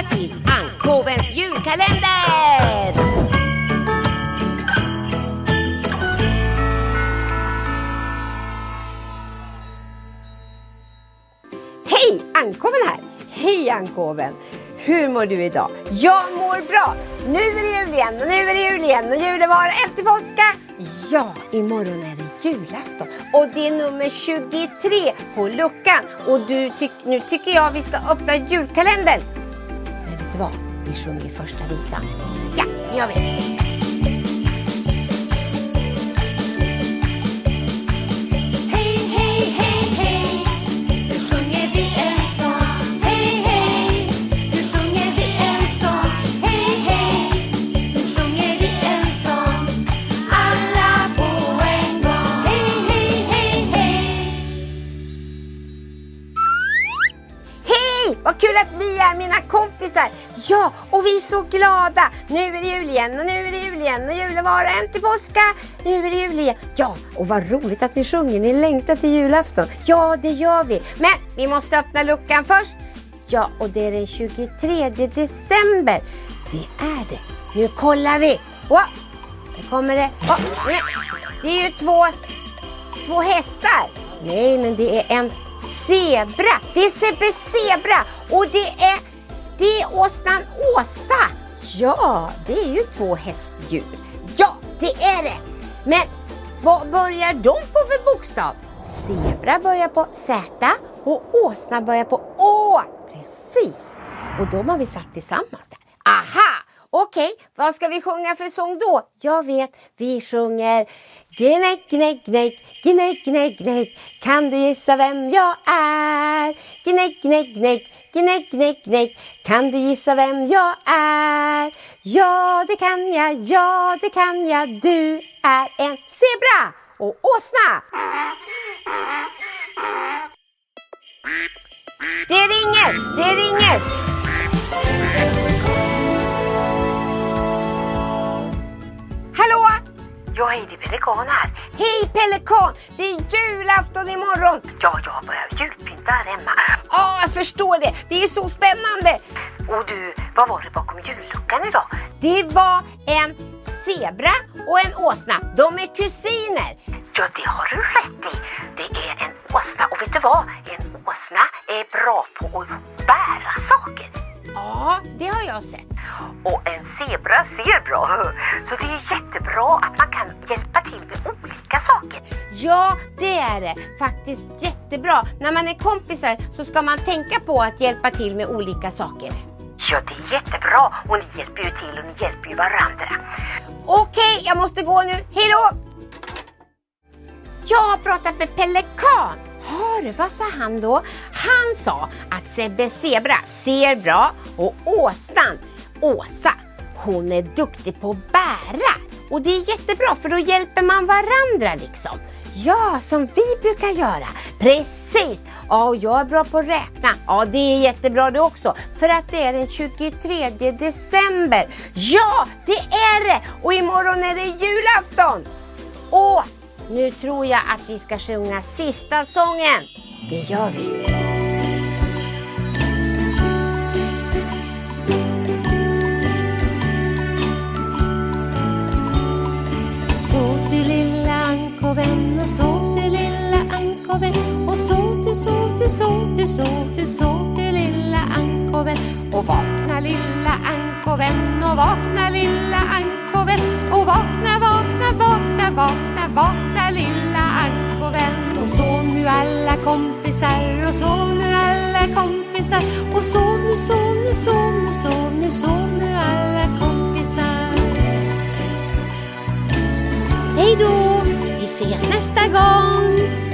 välkomna till Ankovens julkalender! Hej! Ankoven här! Hej Ankoven! Hur mår du idag? Jag mår bra! Nu är det jul igen och nu är det jul igen och julen var efter påska. Ja, imorgon är det julafton och det är nummer 23 på luckan. Och du tyck, nu tycker jag vi ska öppna julkalendern. Vi sjunger första visan. Ja, det gör vi. Hej! Vad kul att ni är mina kompisar! Ja, och vi är så glada! Nu är det jul igen och nu är det jul igen och julen var en till påska. Nu är det jul igen. Ja, och vad roligt att ni sjunger. Ni längtar till julafton. Ja, det gör vi. Men vi måste öppna luckan först. Ja, och det är den 23 december. Det är det. Nu kollar vi. Åh, där kommer det. Åh, det är ju två Två hästar? Nej, men det är en zebra. Det är Sebbe Zebra och det är, det är åsnan Åsa. Ja, det är ju två hästdjur. Ja, det är det. Men vad börjar de på för bokstav? Zebra börjar på Z och åsna börjar på Å. Precis. Och de har vi satt tillsammans där. Okej, Okej, vad ska vi sjunga för sång då? Jag vet, vi sjunger Gnägg, gnägg, gnägg, gnägg, gnägg, gnägg Kan du gissa vem jag är? Gnägg, gnägg, gnägg, gnägg, gnägg, gnägg Kan du gissa vem jag är? Ja, det kan jag, ja, det kan jag Du är en zebra och åsna! Hej, det är Pelikan här. Hej Pelikan! Det är julafton imorgon! Ja, jag börjar julpynta här hemma. Ja, jag förstår det. Det är så spännande. Och du, vad var det bakom julluckan idag? Det var en zebra och en åsna. De är kusiner. Ja, det har du rätt i. Det är en åsna. Och vet du vad? En åsna är bra på att bära det har jag sett. Och en zebra ser bra. Så det är jättebra att man kan hjälpa till med olika saker. Ja, det är det. Faktiskt jättebra. När man är kompisar så ska man tänka på att hjälpa till med olika saker. Ja, det är jättebra. Och ni hjälper ju till och ni hjälper ju varandra. Okej, jag måste gå nu. Hej då! Jag har pratat med Pelikan. Hör, vad sa han då? Han sa att Sebbe Zebra ser bra och åsnan, Åsa, hon är duktig på att bära. Och det är jättebra för då hjälper man varandra liksom. Ja, som vi brukar göra. Precis! Ja, och jag är bra på att räkna. Ja, det är jättebra det också. För att det är den 23 december. Ja, det är det! Och imorgon är det julafton. Åh, nu tror jag att vi ska sjunga sista sången. Det gör vi. Sov du lilla ankoven och sov du lilla ankoven och sov du, sov du, sov du, sov du, sov du lilla ankoven och vakna lilla ankoven och vakna lilla ankoven kompisar och sov nu alla kompisar och sov nu, sov nu, sov nu, sov nu, sov nu alla kompisar Hej då! Vi ses nästa gång!